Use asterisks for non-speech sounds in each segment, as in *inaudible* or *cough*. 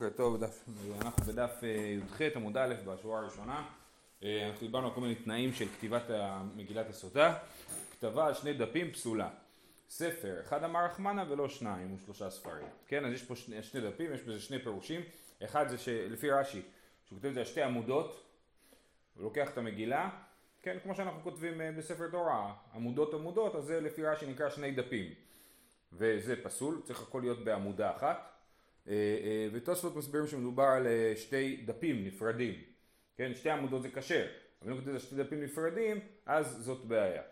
בוקר טוב, אנחנו בדף אה, י"ח עמוד א' בשורה הראשונה. אה, אנחנו דיברנו על כל מיני תנאים של כתיבת מגילת הסוטה. כתבה על שני דפים פסולה. ספר, אחד אמר רחמנה ולא שניים, ושלושה ספרים. כן, אז יש פה שני, שני דפים, יש בזה שני פירושים. אחד זה שלפי רש"י, שהוא כותב את זה על שתי עמודות, הוא לוקח את המגילה, כן, כמו שאנחנו כותבים אה, בספר תורה, עמודות עמודות, אז זה לפי רש"י נקרא שני דפים. וזה פסול, צריך הכל להיות בעמודה אחת. אה, אה, ותוספות מסבירים שמדובר על אה, שתי דפים נפרדים, כן, שתי עמודות זה כשר, אבל אם על שתי דפים נפרדים, אז זאת בעיה.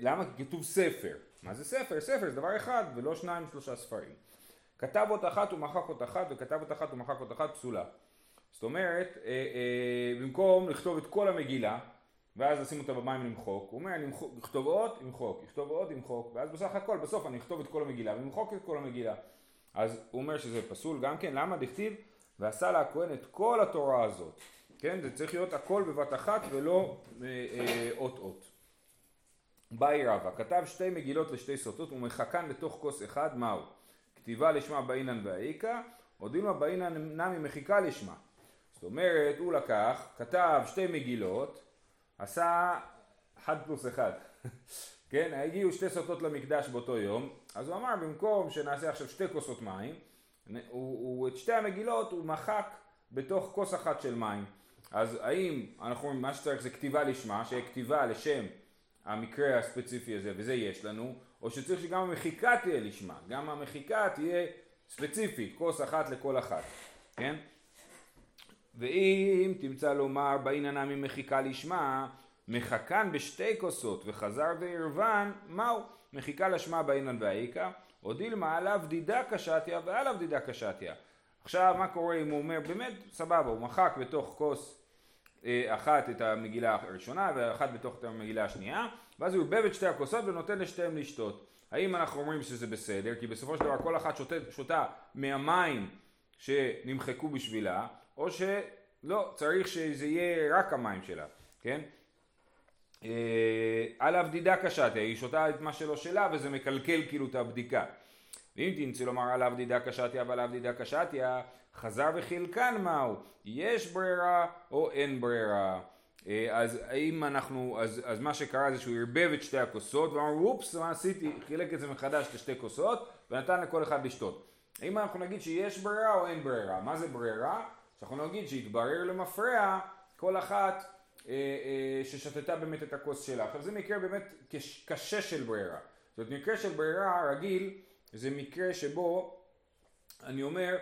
למה? כי כתוב ספר. מה זה ספר? ספר זה דבר אחד ולא שניים שלושה ספרים. כתב אות אחת ומחק אות אחת וכתב אות אחת ומחק אות אחת פסולה. זאת אומרת, במקום לכתוב את כל המגילה ואז לשים אותה במים למחוק, הוא אומר אני אכתוב אות, למחוק, אכתוב אות, למחוק, ואז בסך הכל בסוף אני אכתוב את כל המגילה ולמחוק את כל המגילה. אז הוא אומר שזה פסול גם כן, למה? דכתיב ועשה לה הכהן את כל התורה הזאת, כן? זה צריך להיות הכל בבת אחת ולא אה, אה, אות אות. באי רבא, כתב שתי מגילות לשתי סוטות ומחקן לתוך כוס אחד, מהו? כתיבה לשמה באינן והאיכא, או דילמה באינן נמי מחיקה לשמה. זאת אומרת, הוא לקח, כתב שתי מגילות, עשה אחד פלוס אחד. *laughs* כן, הגיעו שתי סוטות למקדש באותו יום, אז הוא אמר במקום שנעשה עכשיו שתי כוסות מים, הוא, הוא את שתי המגילות הוא מחק בתוך כוס אחת של מים. אז האם אנחנו מה שצריך זה כתיבה לשמה, שיהיה כתיבה לשם המקרה הספציפי הזה, וזה יש לנו, או שצריך שגם המחיקה תהיה לשמה, גם המחיקה תהיה ספציפית, כוס אחת לכל אחת, כן? ואם תמצא לומר באיננה ממחיקה לשמה, מחכן בשתי כוסות וחזר וערבן, מהו? מחיקה לשמה באינן והאיכא, או דילמה עליו דידה קשתיה ועליו דידה קשתיה. עכשיו מה קורה אם הוא אומר באמת סבבה הוא מחק בתוך כוס אה, אחת את המגילה הראשונה ואחת בתוך את המגילה השנייה ואז הוא עובב את שתי הכוסות ונותן לשתיהם לשתות. האם אנחנו אומרים שזה בסדר? כי בסופו של דבר כל אחת שותה, שותה מהמים שנמחקו בשבילה או שלא צריך שזה יהיה רק המים שלה, כן? אה, עליו דידה קשתיה, היא שותה את מה שלא שלה וזה מקלקל כאילו את הבדיקה. ואם תנצי לומר עליו דידה קשתיה ועליו דידה קשתיה, חזר וחילקן מהו, יש ברירה או אין ברירה. אה, אז האם אנחנו, אז, אז מה שקרה זה שהוא ערבב את שתי הכוסות ואמר אופס מה עשיתי, חילק את זה מחדש לשתי כוסות ונתן לכל אחד לשתות. האם אנחנו נגיד שיש ברירה או אין ברירה? מה זה ברירה? שאנחנו נגיד שהתברר למפרע כל אחת ששתתה באמת את הכוס שלה. עכשיו זה מקרה באמת קשה של ברירה. זאת אומרת מקרה של ברירה רגיל זה מקרה שבו אני אומר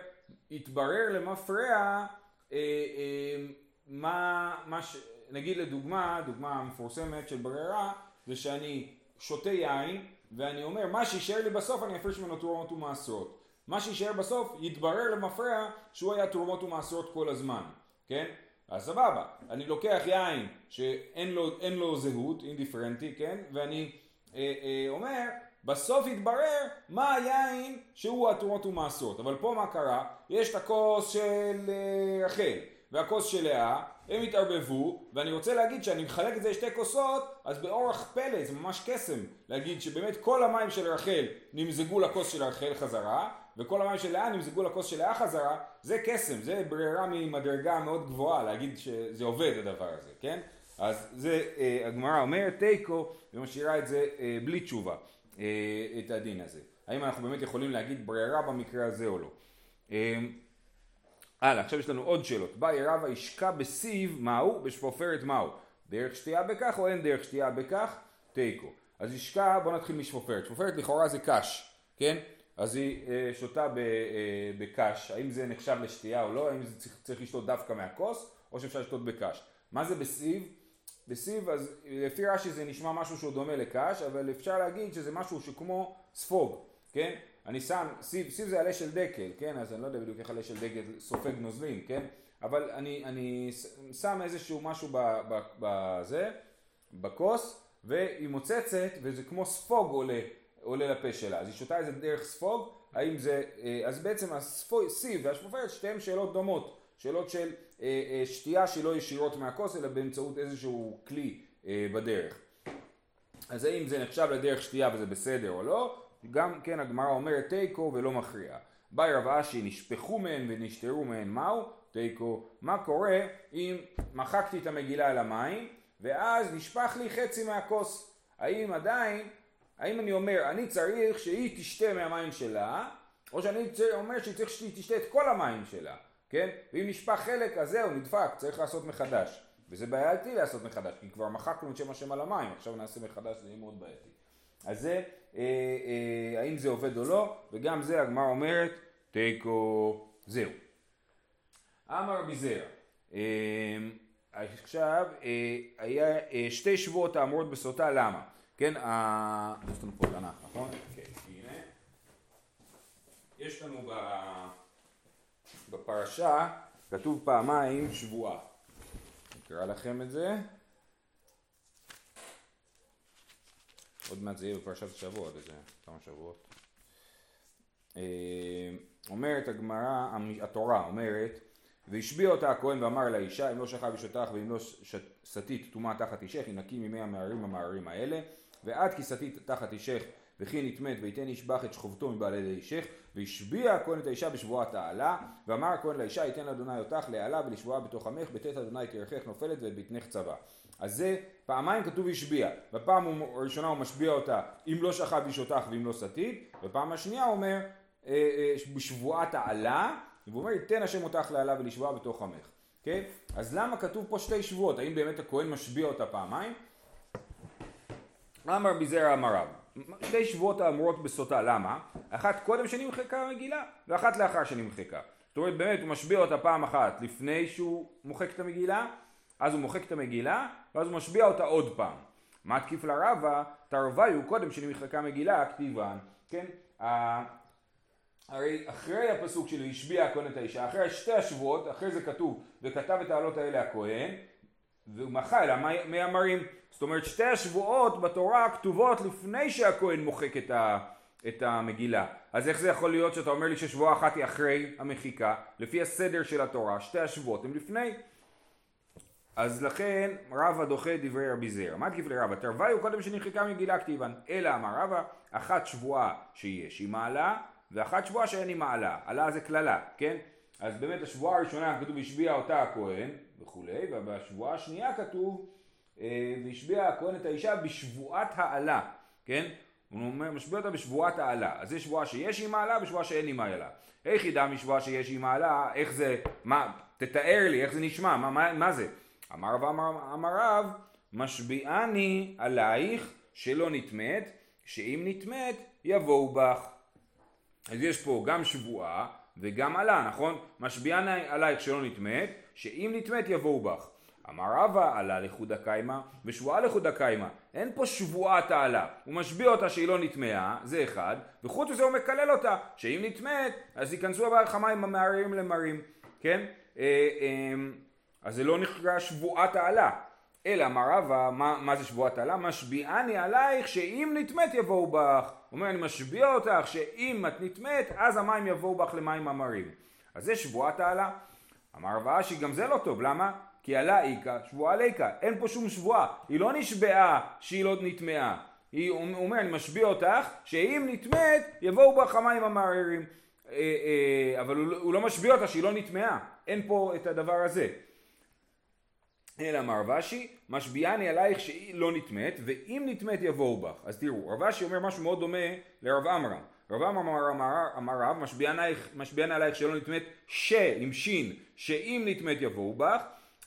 התברר למפרע אה, אה, מה, מה ש... נגיד לדוגמה, דוגמה מפורסמת של ברירה זה שאני שותה יין ואני אומר מה שישאר לי בסוף אני אפריש ממנו תרומות ומעשרות. מה שישאר בסוף יתברר למפרע שהוא היה תרומות ומעשרות כל הזמן, כן? אז סבבה, אני לוקח יין שאין לו, לו זהות, אינדיפרנטי, כן? ואני אה, אה, אומר, בסוף יתברר מה היין שהוא התרומות ומעשרות. אבל פה מה קרה? יש את הכוס של אה, רחל והכוס של לאה, הם התערבבו, ואני רוצה להגיד שאני מחלק את זה לשתי כוסות, אז באורח פלא, זה ממש קסם, להגיד שבאמת כל המים של רחל נמזגו לכוס של רחל חזרה, וכל המים של לאה נמזגו לכוס של לאה חזרה, זה קסם, זה ברירה ממדרגה מאוד גבוהה להגיד שזה עובד הדבר הזה, כן? אז זה, אה, הגמרא אומרת תיקו ומשאירה את זה אה, בלי תשובה, אה, את הדין הזה. האם אנחנו באמת יכולים להגיד ברירה במקרה הזה או לא? אה, הלאה, עכשיו יש לנו עוד שאלות. באי רבא ישקע בסיב מהו? בשפופרת מהו? דרך שתייה בכך או אין דרך שתייה בכך? תיקו. אז ישקע, בוא נתחיל משפופרת. שפופרת לכאורה זה קש, כן? אז היא אה, שותה אה, בקש, האם זה נחשב לשתייה או לא, האם זה צריך, צריך לשתות דווקא מהכוס, או שאפשר לשתות בקש. מה זה בסיב? בסיב, אז לפי רש"י זה נשמע משהו שהוא דומה לקש, אבל אפשר להגיד שזה משהו שכמו ספוג, כן? אני שם, סיב, סיב זה עלה של דקל, כן? אז אני לא יודע בדיוק איך עלה של דקל סופג נוזלים, כן? אבל אני, אני שם איזשהו משהו בזה, בכוס, והיא מוצצת, וזה כמו ספוג עולה עולה לפה שלה. אז היא שותה את זה דרך ספוג, האם זה, אה, אז בעצם הסיב והשפופרת שתיהן שאלות דומות, שאלות של אה, אה, שתייה שלא ישירות מהכוס אלא באמצעות איזשהו כלי בדרך. אז האם זה נחשב לדרך שתייה וזה בסדר או לא? גם כן הגמרא אומרת תיקו ולא מכריע. באי רב אשי נשפכו מהן ונשתרו מהן מהו? תיקו. מה קורה אם מחקתי את המגילה אל המים ואז נשפך לי חצי מהכוס? האם עדיין, האם אני אומר אני צריך שהיא תשתה מהמים שלה או שאני אומר שהיא צריך שהיא תשתה את כל המים שלה, כן? ואם נשפך חלק אז זהו נדפק, צריך לעשות מחדש. וזה בעייתי לעשות מחדש, כי כבר מחקנו את שם השם על המים, עכשיו נעשה מחדש, זה יהיה מאוד בעייתי. אז זה, אה, אה, האם זה עובד או לא, וגם זה הגמרא אומרת, תיקו, זהו. אמר מזרע, אה, עכשיו, אה, היה אה, שתי שבועות האמורות בסוטה, למה? כן. יש לנו פה תנ"ך, נכון? כן, הנה. יש לנו בפרשה, כתוב פעמיים שבועה. אקרא לכם את זה. עוד מעט זה יהיה בפרשת השבוע, איזה כמה שבועות. אה, אומרת הגמרא, התורה אומרת, והשביע אותה הכהן ואמר לאישה, אם לא שכב אישותך ואם לא סטית טומאה תחת אישך, היא נקי ממי המערים המערים האלה, ועד כי סטית תחת אישך וכי נטמאת ויתן ישבח את שכבתו מבעלי ידי אישך והשביע הכהן את האישה בשבועת העלה ואמר הכהן לאישה ייתן לאדוני אותך לעלה ולשבועה בתוך עמך בתת אדוני תרחך נופלת ואת בטנך צבא אז זה פעמיים כתוב השביע בפעם הראשונה הוא משביע אותה אם לא שכב איש אותך ואם לא סטית בפעם השנייה הוא אומר אה, אה, בשבועת העלה והוא אומר ייתן השם אותך לעלה ולשבועה בתוך עמך כן? אז למה כתוב פה שתי שבועות? האם באמת הכהן משביע אותה פעמיים? אמר בזרע אמריו שתי שבועות האמורות בסוטה, למה? אחת קודם שנמחקה המגילה ואחת לאחר שנמחקה. זאת אומרת באמת הוא משביע אותה פעם אחת לפני שהוא מוחק את המגילה, אז הוא מוחק את המגילה ואז הוא משביע אותה עוד פעם. מה תקיף לרבה? תרווה הוא קודם שנמחקה מגילה כתיבן, כן? הרי אחרי הפסוק של השביע הכהן את האישה, אחרי שתי השבועות, אחרי זה כתוב וכתב את העלות האלה הכהן והוא מחה אלא מי אמרים זאת אומרת שתי השבועות בתורה כתובות לפני שהכהן מוחק את, ה, את המגילה. אז איך זה יכול להיות שאתה אומר לי ששבועה אחת היא אחרי המחיקה? לפי הסדר של התורה, שתי השבועות הן לפני. אז לכן רבא דוחה דברי רבי זרע. מה תקיף לרבא? תרוויו קודם שנמחקה מגילה כתיבן. אלא אמר רבא, אחת שבועה שיש היא מעלה, ואחת שבועה שאין היא מעלה. עלה זה קללה, כן? אז באמת השבועה הראשונה כתוב השביע אותה הכהן וכולי, ובשבועה השנייה כתוב אה, והשביע הכהן את האישה בשבועת העלה, כן? הוא אומר, משביע אותה בשבועת העלה. אז יש שבועה שיש עם מעלה ושבועה שאין עם מעלה. איך ידע משבועה שיש עם מעלה, איך זה, מה, תתאר לי, איך זה נשמע, מה, מה, מה זה? אמר רב אמר רב, משביעני עלייך שלא נטמאת, שאם נטמאת יבואו בך. אז יש פה גם שבועה וגם עלה, נכון? משביעני עלייך שלא נטמאת, שאם נטמאת יבואו בך. אמר רבא עלה לחודה קיימא ושבועה לחודה קיימא אין פה שבועת העלה הוא משביע אותה שהיא לא נטמעה זה אחד וחוץ מזה הוא מקלל אותה שאם נטמאת אז ייכנסו הבערך המים המערערים למרים. כן? אה, אה, אז זה לא נקרא שבועת העלה אלא אמר רבא מה, מה זה שבועת העלה משביעני עלייך שאם נטמאת יבואו בך. הוא אומר אני משביע אותך שאם את נטמאת אז המים יבואו בך למים המרים. אז זה שבועת העלה אמר רבא אשי גם זה לא טוב למה כי עלה איכה, שבועה ליקה, אין פה שום שבועה, היא לא נשבעה שהיא לא נטמעה, היא אומר אני משביע אותך שאם נטמאת יבואו בך המים המערערים, אה, אה, אבל הוא, הוא לא משביע אותה שהיא לא נטמעה, אין פה את הדבר הזה. אלא אמר רבשי, משביעני עלייך שהיא לא נטמאת, ואם נטמאת יבואו בך. אז תראו, רבשי אומר משהו מאוד דומה לרב עמרם. רב אמר, אמר, אמר רב, משביעני עלייך שלא נטמאת, ש, עם שין, שאם נטמאת יבואו בך,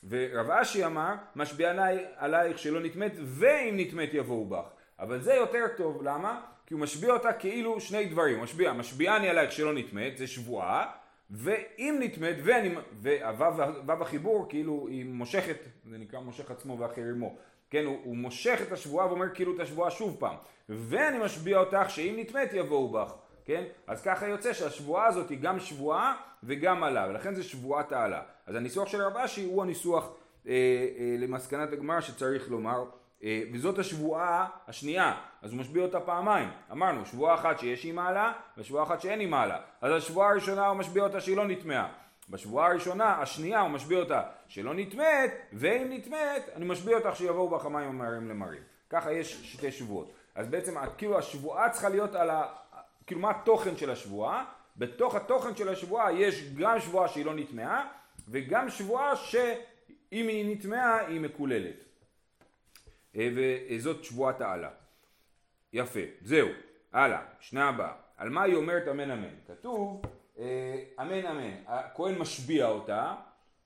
ורב אשי אמר, משביע עלייך שלא נטמאת, ואם נטמאת יבואו בך. אבל זה יותר טוב, למה? כי הוא משביע אותה כאילו שני דברים, הוא משביע, משביעני עלייך שלא נטמאת, זה שבועה, ואם נטמאת, ואני, והוו החיבור כאילו היא מושכת, זה נקרא מושך עצמו ואחר עמו, כן, הוא, הוא מושך את השבועה ואומר כאילו את השבועה שוב פעם, ואני משביע אותך שאם נטמאת יבואו בך, כן, אז ככה יוצא שהשבועה הזאת היא גם שבועה וגם עלה, ולכן זה שבועת העלה. אז הניסוח של רב אשי הוא הניסוח אה, אה, למסקנת הגמרא שצריך לומר, אה, וזאת השבועה השנייה, אז הוא משביע אותה פעמיים. אמרנו, שבועה אחת שיש עם מעלה, ושבועה אחת שאין עם מעלה. אז השבועה הראשונה הוא משביע אותה שהיא לא נטמעה. בשבועה הראשונה, השנייה, הוא משביע אותה שלא נטמאת, ואם נטמאת, אני משביע אותך שיבואו בה חמיים ומרים למרים. ככה יש שתי שבועות. אז בעצם כאילו השבועה צריכה להיות על ה... כאילו מה התוכן של השבועה? בתוך התוכן של השבועה יש גם שבועה שהיא לא נטמעה וגם שבועה שאם היא נטמעה היא מקוללת. אה, וזאת שבועת העלה. יפה, זהו, הלאה, שנה הבאה. על מה היא אומרת אמן אמן? כתוב אמן אמן, הכהן משביע אותה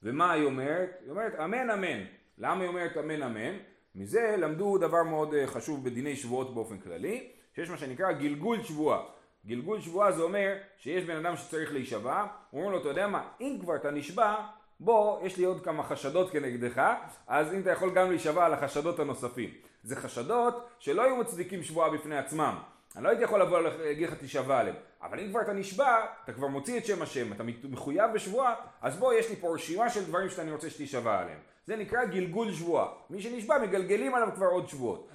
ומה היא אומרת? היא אומרת אמן אמן. למה היא אומרת אמן אמן? מזה למדו דבר מאוד אה, חשוב בדיני שבועות באופן כללי, שיש מה שנקרא גלגול שבועה. גלגול שבועה זה אומר שיש בן אדם שצריך להישבע, אומרים לו אתה יודע מה, אם כבר אתה נשבע, בוא, יש לי עוד כמה חשדות כנגדך, אז אם אתה יכול גם להישבע על החשדות הנוספים. זה חשדות שלא היו מצדיקים שבועה בפני עצמם. אני לא הייתי יכול לבוא להגיד לך תישבע עליהם. אבל אם כבר אתה נשבע, אתה כבר מוציא את שם השם, אתה מחויב בשבועה, אז בוא, יש לי פה רשימה של דברים שאני רוצה שתישבע עליהם. זה נקרא גלגול שבועה. מי שנשבע, מגלגלים עליו כבר עוד שבועות.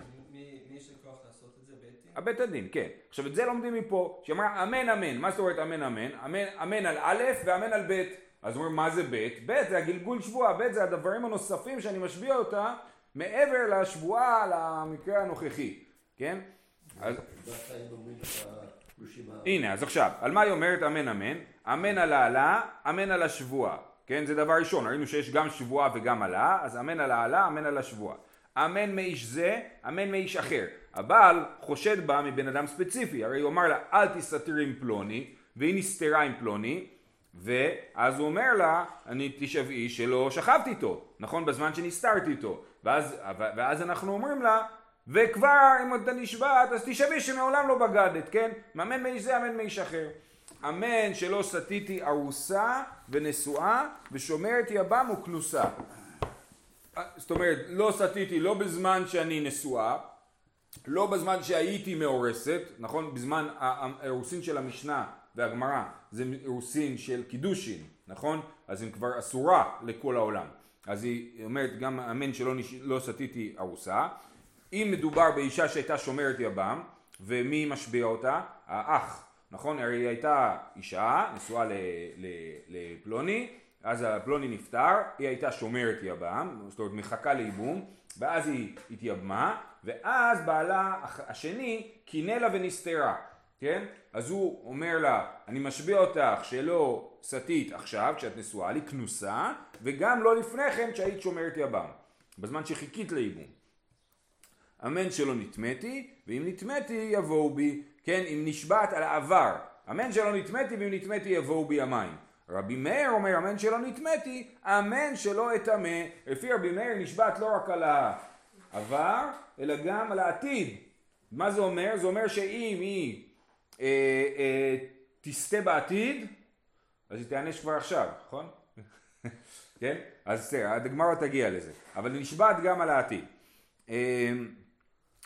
הבית הדין, כן. עכשיו את זה לומדים מפה, שאמרה אמן אמן, מה זאת אומרת אמן אמן? אמן, אמן על א' ואמן על ב'. אז אומרים מה זה ב'? ב' זה הגלגול שבועה, ב' זה הדברים הנוספים שאני משביע אותה מעבר לשבועה למקרה הנוכחי, כן? אז... הנה, אז עכשיו, על מה היא אומרת אמן אמן? אמן על העלה, אמן על השבועה, כן? זה דבר ראשון, ראינו שיש גם שבועה וגם עלה, אז אמן על העלה, אמן על השבועה. אמן מאיש זה, אמן מאיש אחר. הבעל חושד בה מבן אדם ספציפי, הרי הוא אמר לה אל תסתתרי עם פלוני, והיא נסתרה עם פלוני, ואז הוא אומר לה, אני תשבעי שלא שכבתי איתו, נכון? בזמן שנסתרתי איתו. ואז, ואז אנחנו אומרים לה, וכבר אם אתה נשבעת אז תשבעי שמעולם לא בגדת, כן? אמן מאיש זה, אמן מאיש אחר. אמן שלא סטיתי ארוסה ונשואה ושומרת יבם וכנוסה. זאת אומרת, לא סטיתי לא בזמן שאני נשואה, לא בזמן שהייתי מאורסת, נכון? בזמן האירוסין של המשנה והגמרא זה אירוסין של קידושין, נכון? אז היא כבר אסורה לכל העולם. אז היא אומרת גם אמן שלא נש... לא סטיתי ארוסה. אם מדובר באישה שהייתה שומרת יבם, ומי משביע אותה? האח, נכון? הרי היא הייתה אישה, נשואה לפלוני, אז הפלוני נפטר, היא הייתה שומרת יבם, זאת אומרת מחכה לייבום, ואז היא התייבמה, ואז בעלה השני קינא לה ונסתרה, כן? אז הוא אומר לה, אני משביע אותך שלא סטית עכשיו, כשאת נשואה לי, כנוסה, וגם לא לפני כן כשהיית שומרת יבם, בזמן שחיכית לייבום. אמן שלא נטמאתי, ואם נטמאתי יבואו בי, כן, אם נשבעת על העבר, אמן שלא נטמאתי, ואם נטמאתי יבואו בי המים. רבי מאיר אומר אמן שלא נטמאתי, אמן שלא אטמא. לפי רבי מאיר נשבעת לא רק על העבר, אלא גם על העתיד. מה זה אומר? זה אומר שאם היא אה, אה, תסטה בעתיד, אז היא תיענש כבר עכשיו, נכון? *laughs* כן? אז בסדר, הגמרא תגיע לזה. אבל נשבעת גם על העתיד. אה,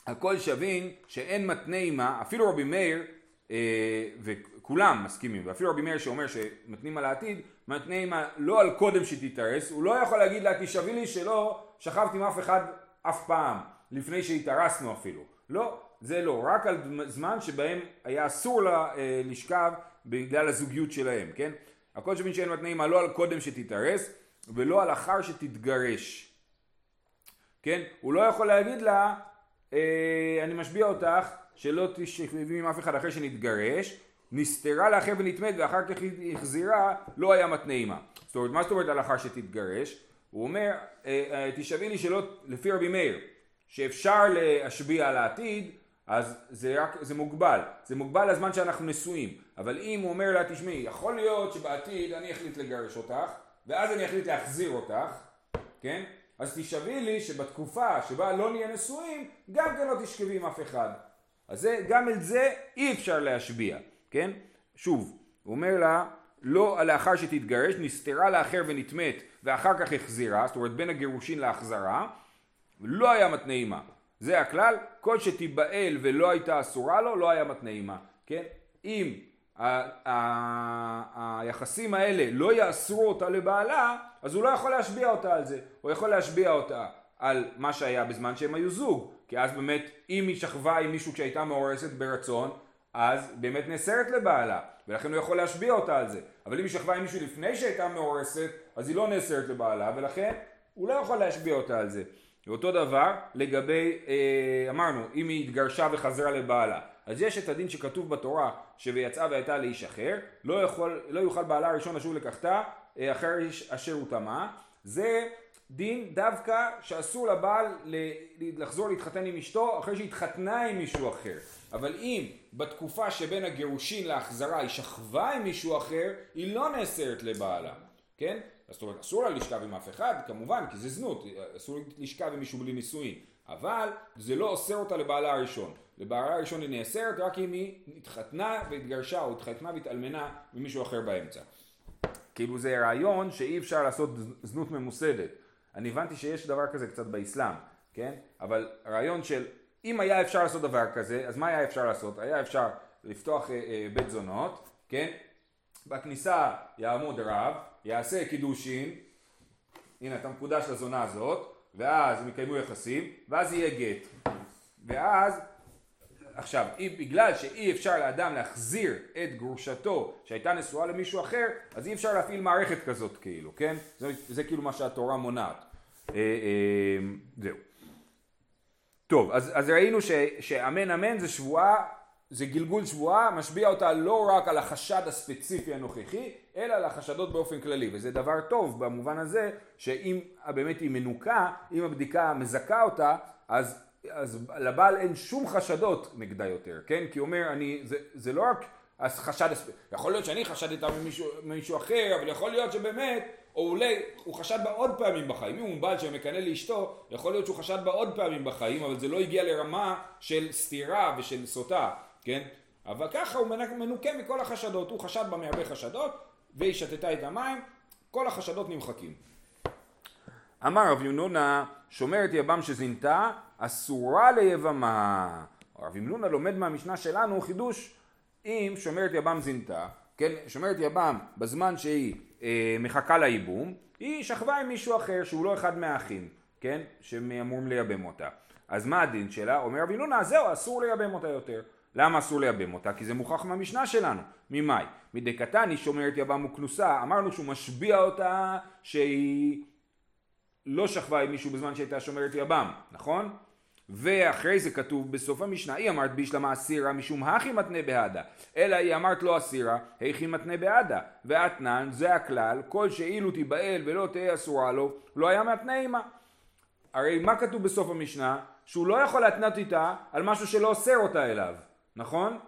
הכל שווים שאין מתנה עימה, אפילו רבי מאיר, אה, וכולם מסכימים, ואפילו רבי מאיר שאומר שמתנים על העתיד, מתנה עימה לא על קודם שתתארס, הוא לא יכול להגיד לה תשבי לי שלא שכבתי עם אף אחד אף פעם, לפני שהתארסנו אפילו. לא, זה לא, רק על זמן שבהם היה אסור לה אה, לשכב בגלל הזוגיות שלהם, כן? הכל שווים שאין מתנה עימה לא על קודם שתתארס, ולא על אחר שתתגרש. כן? הוא לא יכול להגיד לה אני משביע אותך שלא תשכבי עם אף אחד אחרי שנתגרש, נסתרה לאחר ונטמאת ואחר כך היא החזירה, לא היה מתנה עימה. זאת אומרת, מה זאת אומרת אחר שתתגרש? הוא אומר, אה, אה, תשבי לי שלא, לפי רבי מאיר, שאפשר להשביע על העתיד, אז זה רק, זה מוגבל, זה מוגבל לזמן שאנחנו נשואים, אבל אם הוא אומר לה, תשמעי, יכול להיות שבעתיד אני אחליט לגרש אותך, ואז אני אחליט להחזיר אותך, כן? אז תשאבי לי שבתקופה שבה לא נהיה נשואים, גם כן לא תשכבי עם אף אחד. אז זה, גם את זה אי אפשר להשביע, כן? שוב, הוא אומר לה, לא לאחר שתתגרש, נסתרה לאחר ונטמאת ואחר כך החזירה, זאת אומרת בין הגירושין להחזרה, לא היה מתנה עימה. זה הכלל, כל שתיבעל ולא הייתה אסורה לו, לא היה מתנה עימה, כן? אם היחסים האלה לא יאסרו אותה לבעלה, אז הוא לא יכול להשביע אותה על זה. הוא יכול להשביע אותה על מה שהיה בזמן שהם היו זוג. כי אז באמת, אם היא שכבה עם מישהו כשהייתה מאורסת ברצון, אז באמת נאסרת לבעלה, ולכן הוא יכול להשביע אותה על זה. אבל אם היא שכבה עם מישהו לפני שהייתה מאורסת, אז היא לא נאסרת לבעלה, ולכן הוא לא יכול להשביע אותה על זה. ואותו דבר לגבי, אה, אמרנו, אם היא התגרשה וחזרה לבעלה. אז יש את הדין שכתוב בתורה ש"ויצאה והייתה לאיש אחר", לא, יכול, לא יוכל בעלה הראשון לשוב לקחתה אחר איש אשר הוא טמא, זה דין דווקא שאסור לבעל לחזור להתחתן עם אשתו אחרי שהתחתנה עם מישהו אחר. אבל אם בתקופה שבין הגירושין להחזרה היא שכבה עם מישהו אחר, היא לא נאסרת לבעלה, כן? זאת אומרת, אסור לה לשכב עם אף אחד, כמובן, כי זה זנות, אסור לשכב עם מישהו בלי נישואין, אבל זה לא אוסר אותה לבעלה הראשון. לבעלה הראשון היא נאסרת רק אם היא התחתנה והתגרשה או התחתנה והתאלמנה ממישהו אחר באמצע. כאילו זה רעיון שאי אפשר לעשות זנות ממוסדת. אני הבנתי שיש דבר כזה קצת באסלאם, כן? אבל רעיון של אם היה אפשר לעשות דבר כזה, אז מה היה אפשר לעשות? היה אפשר לפתוח אה, אה, בית זונות, כן? בכניסה יעמוד רב, יעשה קידושין, הנה אתה מקודש לזונה הזאת, ואז הם יקיימו יחסים, ואז יהיה גט. ואז, עכשיו, בגלל שאי אפשר לאדם להחזיר את גרושתו שהייתה נשואה למישהו אחר, אז אי אפשר להפעיל מערכת כזאת כאילו, כן? זה, זה כאילו מה שהתורה מונעת. אה, אה, זהו. טוב, אז, אז ראינו ש, שאמן אמן זה שבועה, זה גלגול שבועה, משביע אותה לא רק על החשד הספציפי הנוכחי, אלא על החשדות באופן כללי, וזה דבר טוב במובן הזה, שאם באמת היא מנוקה, אם הבדיקה מזכה אותה, אז, אז לבעל אין שום חשדות נגדה יותר, כן? כי הוא אומר, אני, זה, זה לא רק החשד, יכול להיות שאני חשדתי ממישהו, ממישהו אחר, אבל יכול להיות שבאמת או אולי הוא חשד בה עוד פעמים בחיים, אם הוא בעל שמקנא לאשתו, יכול להיות שהוא חשד בה עוד פעמים בחיים, אבל זה לא הגיע לרמה של סתירה ושל סוטה, כן? אבל ככה הוא מנוקה מכל החשדות, הוא חשד בה מהרבה חשדות, והיא שתתה את המים, כל החשדות נמחקים. אמר רב יונונה, שומרת יבם שזינתה, אסורה ליבמה. רב המנונא לומד מהמשנה שלנו חידוש, אם שומרת יבם זינתה, כן, שומרת יבם בזמן שהיא אה, מחכה לייבום, היא שכבה עם מישהו אחר שהוא לא אחד מהאחים, כן, שאמורים לייבם אותה. אז מה הדין שלה? אומר רב המנונא, זהו, אסור לייבם אותה יותר. למה אסור לייבם אותה? כי זה מוכח מהמשנה שלנו. ממאי? היא שומרת יבם וכנוסה, אמרנו שהוא משביע אותה שהיא לא שכבה עם מישהו בזמן שהייתה שומרת יבם, נכון? ואחרי זה כתוב בסוף המשנה, היא אמרת בישלמה אסירה משום הכי מתנה בעדה, אלא היא אמרת לא אסירה, היכי מתנה בעדה, ואתנן, זה הכלל, כל שאילו תיבעל ולא תהיה אסורה לו, לא היה מתנה עימה. הרי מה כתוב בסוף המשנה? שהוא לא יכול להתנות איתה על משהו שלא אוסר אותה אליו, נכון?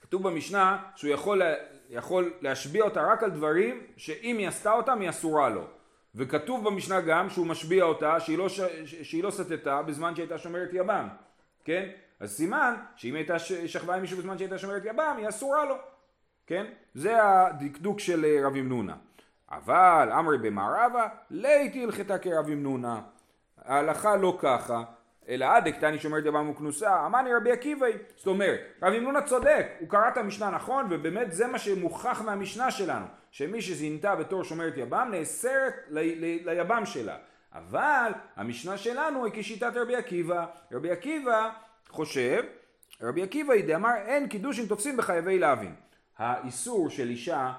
כתוב במשנה שהוא יכול, יכול להשביע אותה רק על דברים שאם היא עשתה אותם היא אסורה לו. וכתוב במשנה גם שהוא משביע אותה שהיא לא, ש... שהיא לא סטתה בזמן שהייתה שומרת יבם, כן? אז סימן שאם הייתה שכבה עם מישהו בזמן שהייתה שומרת יבם היא אסורה לו, כן? זה הדקדוק של אה, רבי מנונה. אבל אמרי במערבה, ליתי הלכתה כרבי מנונה. ההלכה לא ככה, אלא עד דקתני שומרת יבם וכנוסה, אמרני רבי עקיבאי. זאת אומרת, רבי מנונה צודק, הוא קרא את המשנה נכון, ובאמת זה מה שמוכח מהמשנה שלנו. שמי שזינתה בתור שומרת יבם נאסרת ליבם שלה. אבל המשנה שלנו היא כשיטת רבי עקיבא. רבי עקיבא חושב, רבי עקיבא דאמר אין קידושין תופסים בחייבי להבין. האיסור של אישה,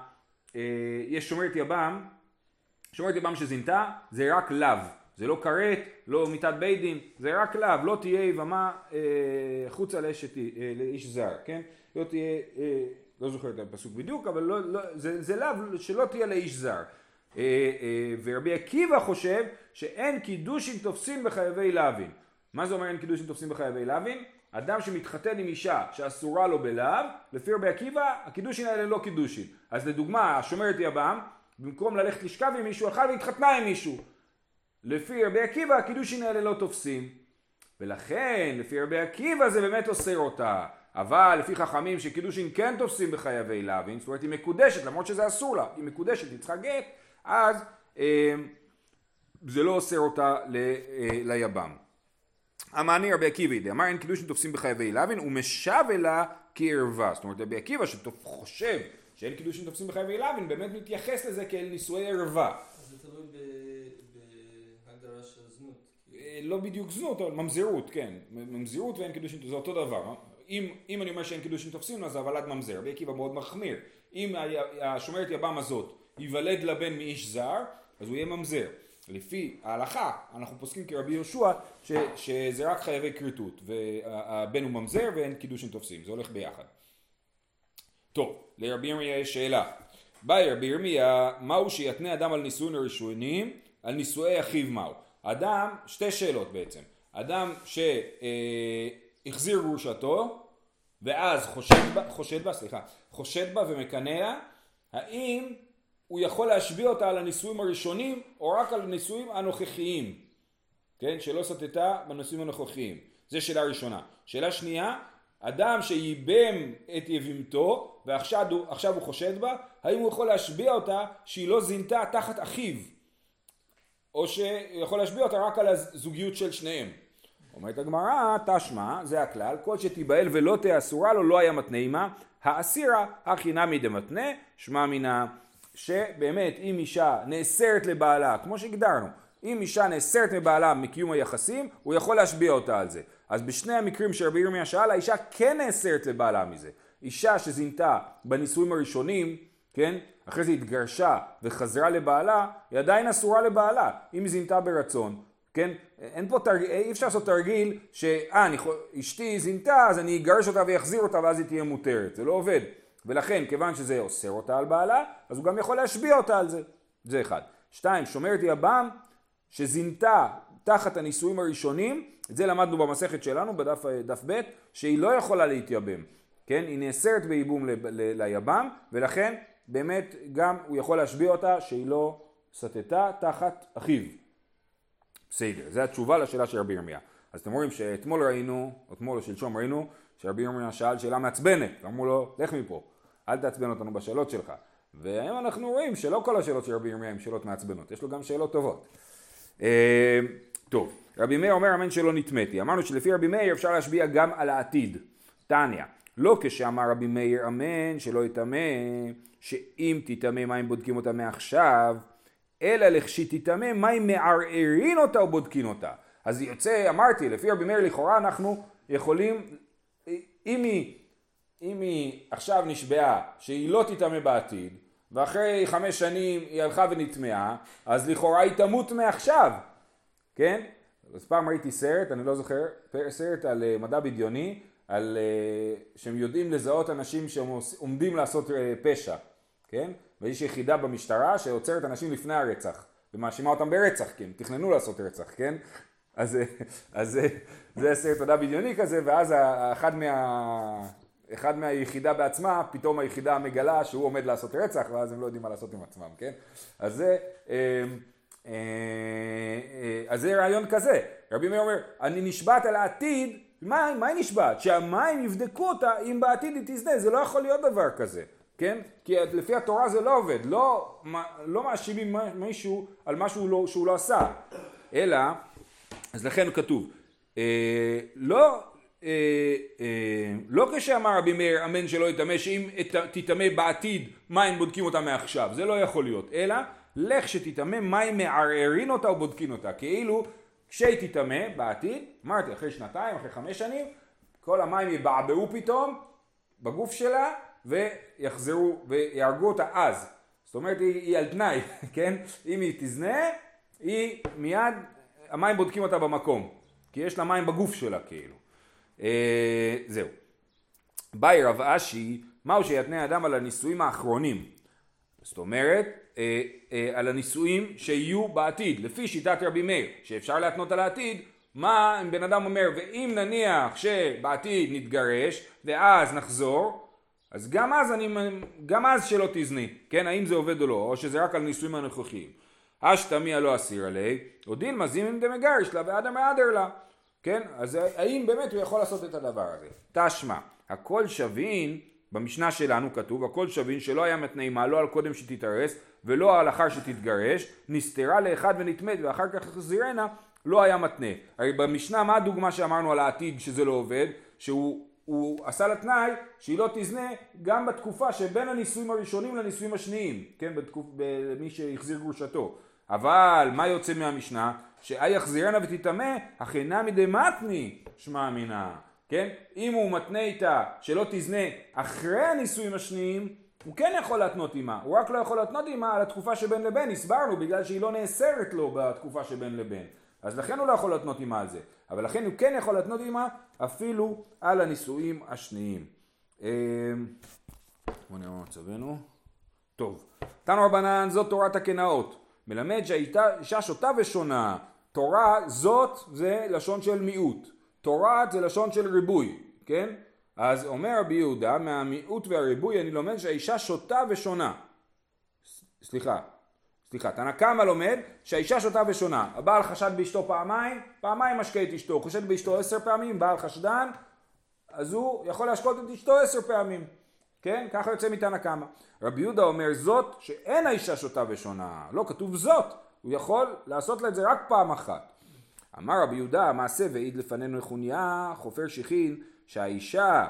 אה, יש שומרת יבם, שומרת יבם שזינתה זה רק לאו. זה לא כרת, לא מיתת בית דין, זה רק לאו, לא תהיה יבמה אה, חוצה לאשת, אה, לאיש זר, כן? לא תהיה אה, לא זוכר את הפסוק בדיוק, אבל לא, לא, זה, זה לאו שלא תהיה לאיש זר. אה, אה, ורבי עקיבא חושב שאין קידושין תופסים בחייבי לאווין. מה זה אומר אין קידושין תופסים בחייבי לאווין? אדם שמתחתן עם אישה שאסורה לו בלאו, לפי רבי עקיבא, הקידושין האלה לא קידושין. אז לדוגמה, השומרת יבם, במקום ללכת לשכב עם מישהו, הלכה והתחתנה עם מישהו. לפי רבי עקיבא, הקידושין האלה לא תופסים. ולכן, לפי רבי עקיבא זה באמת אוסר אותה. אבל לפי חכמים שקידושין כן תופסים בחייבי לאווין, זאת אומרת היא מקודשת למרות שזה אסור לה, היא מקודשת, היא צריכה גט, אז אה, זה לא אוסר אותה ל, אה, ליבם. הא מני רבי עקיבא דאמר אין קידושין תופסים בחייבי לאווין ומשוי לה כערווה, זאת אומרת רבי עקיבא שחושב שאין קידושין תופסים בחייבי לאווין באמת מתייחס לזה כאל נישואי ערווה. זה תלוי בהגדרה של זנות. אה, לא בדיוק זנות, אבל ממזרות, כן. ממזרות ואין קידושין, זה אותו דבר. אם, אם אני אומר שאין קידושין תופסים אז הוולד ממזר, רבי עקיבא מאוד מחמיר. אם השומרת יבם הזאת ייוולד לבן מאיש זר, אז הוא יהיה ממזר. לפי ההלכה אנחנו פוסקים כרבי יהושע ש, שזה רק חייבי כריתות והבן הוא ממזר ואין קידושין תופסים, זה הולך ביחד. טוב, לרבי ירמיה יש שאלה. באי רבי ירמיה, מהו שיתנה אדם על נישואין הראשונים, על נישואי אחיו מהו? אדם, שתי שאלות בעצם. אדם שהחזיר גרושתו ואז חושד בה, חושד בה, סליחה, חושד בה ומקנא, האם הוא יכול להשביע אותה על הנישואים הראשונים או רק על הנישואים הנוכחיים, כן, שלא סטתה בנישואים הנוכחיים. זו שאלה ראשונה. שאלה שנייה, אדם שייבם את יבימתו ועכשיו הוא, הוא חושד בה, האם הוא יכול להשביע אותה שהיא לא זינתה תחת אחיו, או שהוא יכול להשביע אותה רק על הזוגיות של שניהם. אומרת הגמרא, תשמע, זה הכלל, כל שתיבהל ולא תאסורה לו לא היה מתנה עמה, האסירה הכי נמי דמתנה, שמע מינה, שבאמת אם אישה נאסרת לבעלה, כמו שהגדרנו, אם אישה נאסרת מבעלה מקיום היחסים, הוא יכול להשביע אותה על זה. אז בשני המקרים שרבי ירמיה שאל, האישה כן נאסרת לבעלה מזה. אישה שזינתה בנישואים הראשונים, כן, אחרי זה התגרשה וחזרה לבעלה, היא עדיין אסורה לבעלה, אם היא זינתה ברצון. כן? אין פה תרגיל, אי אפשר לעשות תרגיל שאה, אשתי זינתה אז אני אגרש אותה ואחזיר אותה ואז היא תהיה מותרת, זה לא עובד. ולכן, כיוון שזה אוסר אותה על בעלה, אז הוא גם יכול להשביע אותה על זה. זה אחד. שתיים, שומרת יבם שזינתה תחת הנישואים הראשונים, את זה למדנו במסכת שלנו בדף ב', שהיא לא יכולה להתייבם. כן? היא נאסרת בייבום ליבם, ולכן באמת גם הוא יכול להשביע אותה שהיא לא סטתה תחת אחיו. בסדר, זו התשובה לשאלה של רבי ירמיה. אז אתם רואים שאתמול ראינו, אתמול או שלשום ראינו, שרבי ירמיה שאל שאלה מעצבנת, אמרו לו, לך מפה, אל תעצבן אותנו בשאלות שלך. והיום אנחנו רואים שלא כל השאלות של רבי ירמיה הן שאלות מעצבנות, יש לו גם שאלות טובות. אה, טוב, רבי מאיר אומר אמן שלא נטמאתי. אמרנו שלפי רבי מאיר אפשר להשביע גם על העתיד. תניא, לא כשאמר רבי מאיר אמן שלא יטמא, שאם תטמא מים בודקים אותה מעכשיו, אלא לכשתטמא מים מערערין אותה ובודקין אותה. אז יוצא, אמרתי, לפי רבי מאיר לכאורה אנחנו יכולים, אם היא, אם היא עכשיו נשבעה שהיא לא תטמא בעתיד, ואחרי חמש שנים היא הלכה ונטמעה, אז לכאורה היא תמות מעכשיו, כן? אז פעם ראיתי סרט, אני לא זוכר, סרט על אה, מדע בדיוני, על אה, שהם יודעים לזהות אנשים שעומדים לעשות אה, פשע, כן? ויש יחידה במשטרה שעוצרת אנשים לפני הרצח ומאשימה אותם ברצח, כי הם תכננו לעשות רצח, כן? אז, אז זה סרט תודה בדיוני כזה, ואז אחד, מה, אחד מהיחידה בעצמה, פתאום היחידה מגלה שהוא עומד לעשות רצח, ואז הם לא יודעים מה לעשות עם עצמם, כן? אז זה, אה, אה, אה, אז זה רעיון כזה. רבי מאיר אומר, אני נשבעת על העתיד, מה, מה היא נשבעת? שהמים יבדקו אותה אם בעתיד היא תזנה, זה לא יכול להיות דבר כזה. כן? כי לפי התורה זה לא עובד, לא, לא מאשימים מישהו על משהו לא, שהוא לא עשה, אלא, אז לכן כתוב, אה, לא, אה, אה, לא כשאמר רבי מאיר אמן שלא יטמא, שאם תטמא בעתיד מים בודקים אותה מעכשיו, זה לא יכול להיות, אלא לך שתטמא מים מערערין אותה ובודקין אותה, כאילו כשהיא תטמא בעתיד, אמרתי אחרי שנתיים, אחרי חמש שנים, כל המים יבעבעו פתאום בגוף שלה ויחזרו ויהרגו אותה אז. זאת אומרת היא, היא על תנאי, *laughs* כן? אם היא תזנה, היא מיד, המים בודקים אותה במקום. כי יש לה מים בגוף שלה כאילו. אה, זהו. באי רב אשי, מהו שיתנה אדם על הנישואים האחרונים. זאת אומרת, אה, אה, על הנישואים שיהיו בעתיד, לפי שיטת רבי מאיר, שאפשר להתנות על העתיד, מה אם בן אדם אומר, ואם נניח שבעתיד נתגרש, ואז נחזור, אז גם אז, אני, גם אז שלא תזני, כן, האם זה עובד או לא, או שזה רק על נישואים הנוכחיים. אשתמיה לא אסיר עלי, או דילמה זימן דמגרש לה ואדם מעדר לה, כן, אז האם באמת הוא יכול לעשות את הדבר הזה? תשמע, הכל שווין, במשנה שלנו כתוב, הכל שווין שלא היה מתנאימה לא על קודם שתתארס ולא על אחר שתתגרש, נסתרה לאחד ונטמאת ואחר כך החזירנה, לא היה מתנה. הרי במשנה מה הדוגמה שאמרנו על העתיד שזה לא עובד? שהוא הוא עשה לה תנאי שהיא לא תזנה גם בתקופה שבין הנישואים הראשונים לנישואים השניים, כן, בתקופ... במי שהחזיר גרושתו. אבל מה יוצא מהמשנה? שאי יחזירנה ותטמא, אך אינה מדי מתני שמע מינה, כן? אם הוא מתנה איתה שלא תזנה אחרי הנישואים השניים, הוא כן יכול להתנות עימה, הוא רק לא יכול להתנות עימה על התקופה שבין לבין, הסברנו, בגלל שהיא לא נאסרת לו בתקופה שבין לבין. אז לכן הוא לא יכול להתנות עימה על זה. אבל לכן הוא כן יכול להתנות עימה אפילו על הנישואים השניים. אמ, בוא נראה מה מצבנו. טוב, תנו רבנן זאת תורת הקנאות. מלמד שהאישה שותה ושונה. תורה זאת זה לשון של מיעוט. תורת זה לשון של ריבוי, כן? אז אומר רבי יהודה, מהמיעוט והריבוי אני לומד שהאישה שותה ושונה. סליחה, סליחה, תנא קמא לומד שהאישה שותה ושונה. הבעל חשד באשתו פעמיים, פעמיים משקה את אשתו. הוא חושד באשתו עשר פעמים, בעל חשדן, אז הוא יכול להשקות את אשתו עשר פעמים. כן? ככה יוצא מתנא קמא. רבי יהודה אומר זאת שאין האישה שותה ושונה. לא כתוב זאת. הוא יכול לעשות לה את זה רק פעם אחת. אמר רבי יהודה, מעשה והעיד לפנינו לחוניה, חופר שכין, שהאישה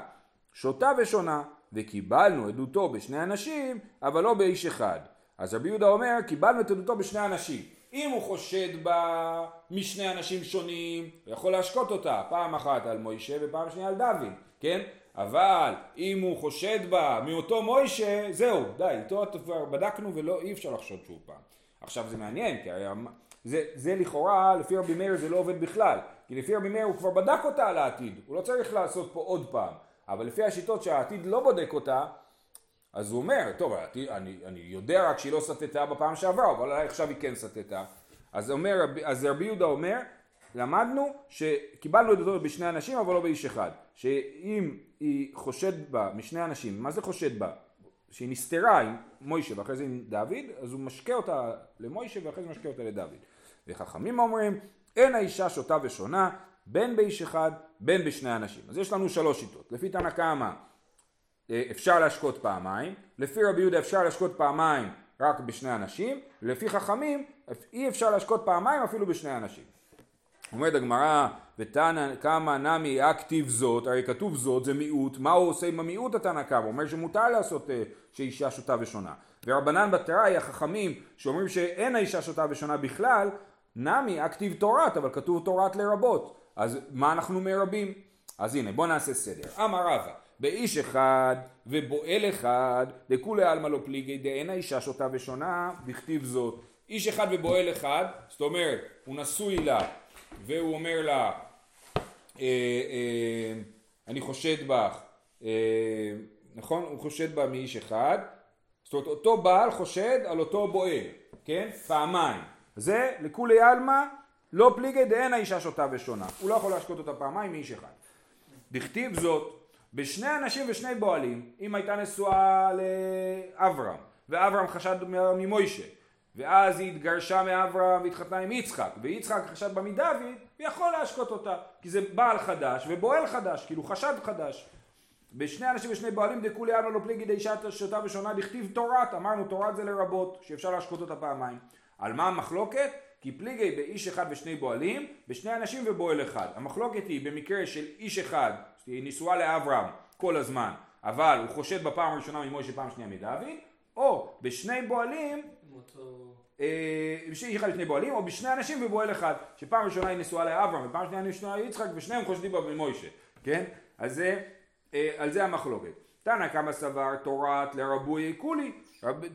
שותה ושונה, וקיבלנו עדותו בשני אנשים, אבל לא באיש אחד. אז רבי יהודה אומר, קיבלנו את עדותו בשני אנשים. אם הוא חושד בה משני אנשים שונים, הוא יכול להשקות אותה, פעם אחת על מוישה ופעם שנייה על דוד, כן? אבל אם הוא חושד בה מאותו מוישה, זהו, די, איתו כבר בדקנו ולא, אי אפשר לחשוד שוב פעם. עכשיו זה מעניין, כי הרי זה, זה לכאורה, לפי רבי מאיר זה לא עובד בכלל, כי לפי רבי מאיר הוא כבר בדק אותה על העתיד, הוא לא צריך לעשות פה עוד פעם, אבל לפי השיטות שהעתיד לא בודק אותה, אז הוא אומר, טוב, אני, אני, יודע רק שהיא לא סטתה בפעם שעברה, אבל עכשיו היא כן סטתה. אז, אז רבי יהודה אומר, למדנו שקיבלנו את זה בשני אנשים אבל לא באיש אחד. שאם היא חושד בה משני אנשים, מה זה חושד בה? שהיא נסתרה עם מוישה ואחרי זה עם דוד, אז הוא משקה אותה למוישה ואחרי זה משקה אותה לדוד. וחכמים אומרים, אין האישה שותה ושונה, בין באיש אחד, בין בשני אנשים. אז יש לנו שלוש שיטות. לפי תנא קמא אפשר להשקות פעמיים, לפי רבי יהודה אפשר להשקות פעמיים רק בשני אנשים, לפי חכמים אי אפשר להשקות פעמיים אפילו בשני אנשים. אומרת הגמרא, ותנא קמא נמי אקטיב זאת, הרי כתוב זאת זה מיעוט, מה הוא עושה עם המיעוט התנא קמא? הוא אומר שמותר לעשות אה, שאישה שותה ושונה. ורבנן בתראי החכמים שאומרים שאין האישה שותה ושונה בכלל, נמי אקטיב תורת, אבל כתוב תורת לרבות. אז מה אנחנו מרבים? אז הנה בוא נעשה סדר. אמר רבא, באיש אחד ובועל אחד, דכולי עלמא לא פליגי דאין האישה שותה ושונה, בכתיב זאת. איש אחד ובועל אחד, זאת אומרת, הוא נשוי לה, והוא אומר לה, אה, אה, אני חושד בך, אה, נכון? הוא חושד בה מאיש אחד, זאת אומרת אותו בעל חושד על אותו בועל, כן? פעמיים. זה לכולי עלמא לא פליגי דאין האישה שותה ושונה. הוא לא יכול להשקות אותה פעמיים מאיש אחד. דכתיב זאת בשני אנשים ושני בועלים, אם הייתה נשואה לאברהם, ואברהם חשד ממוישה, ואז היא התגרשה מאברהם והתחתנה עם יצחק, ויצחק חשד בה מדוד, הוא יכול להשקות אותה, כי זה בעל חדש ובועל חדש, כאילו חשד חדש. בשני אנשים ושני בועלים דכולי עלמא לא פליגי דאישה שותה ושונה דכתיב תורת, אמרנו תורת זה לרבות, שאפשר להשקות אותה פעמיים. על מה המחלוקת? כי פליגי באיש אחד ושני בועלים, בשני אנשים ובועל אחד. המחלוקת היא במקרה של איש אחד, היא נשואה לאברהם כל הזמן, אבל הוא חושד בפעם הראשונה ממוישה פעם שנייה מדוד, או בשני בועלים, אה, איש אחד ושני בועלים, או בשני אנשים ובועל אחד, שפעם ראשונה היא נשואה לאברהם ופעם שנייה היא נשואה ליצחק ושניהם חושדים בה במוישה, כן? אז זה, אה, על זה המחלוקת. תנא קמא סבר תורת לרבוי כולי,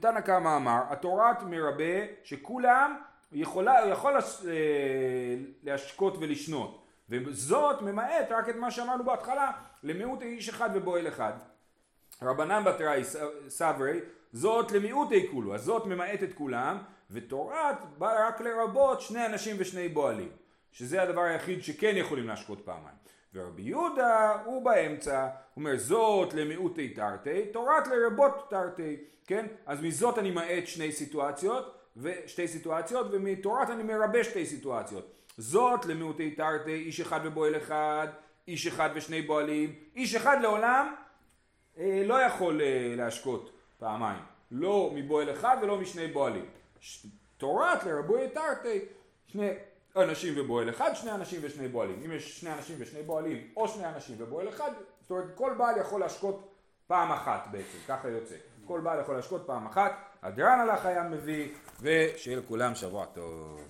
תנא קמא אמר התורת מרבה שכולם יכולה, יכול אה, להשקות ולשנות. וזאת ממעט רק את מה שאמרנו בהתחלה למיעוט איש אחד ובועל אחד. רבנן בתראי סברי זאת למיעוטי כולו אז זאת ממעט את כולם ותורת באה רק לרבות שני אנשים ושני בועלים שזה הדבר היחיד שכן יכולים להשקות פעמיים. ורבי יהודה הוא באמצע, הוא אומר זאת למיעוטי תרתי, תורת לרבות תרתי, כן? אז מזאת אני מעט שני סיטואציות, ושתי סיטואציות, ומתורת אני מרבה שתי סיטואציות. זאת למיעוטי תרתי, איש אחד ובועל אחד, איש אחד ושני בועלים, איש אחד לעולם אה, לא יכול אה, להשקות פעמיים, לא מבועל אחד ולא משני בועלים. תורת לרבוי תרתי, שני אנשים ובועל אחד, שני אנשים ושני בועלים. אם יש שני אנשים ושני בועלים, או שני אנשים ובועל אחד, זאת אומרת כל בעל יכול להשקות פעם אחת בעצם, ככה יוצא. כל בעל יכול להשקות פעם אחת, הדרן הלך היה מביא, ושיהיה לכולם שבוע טוב.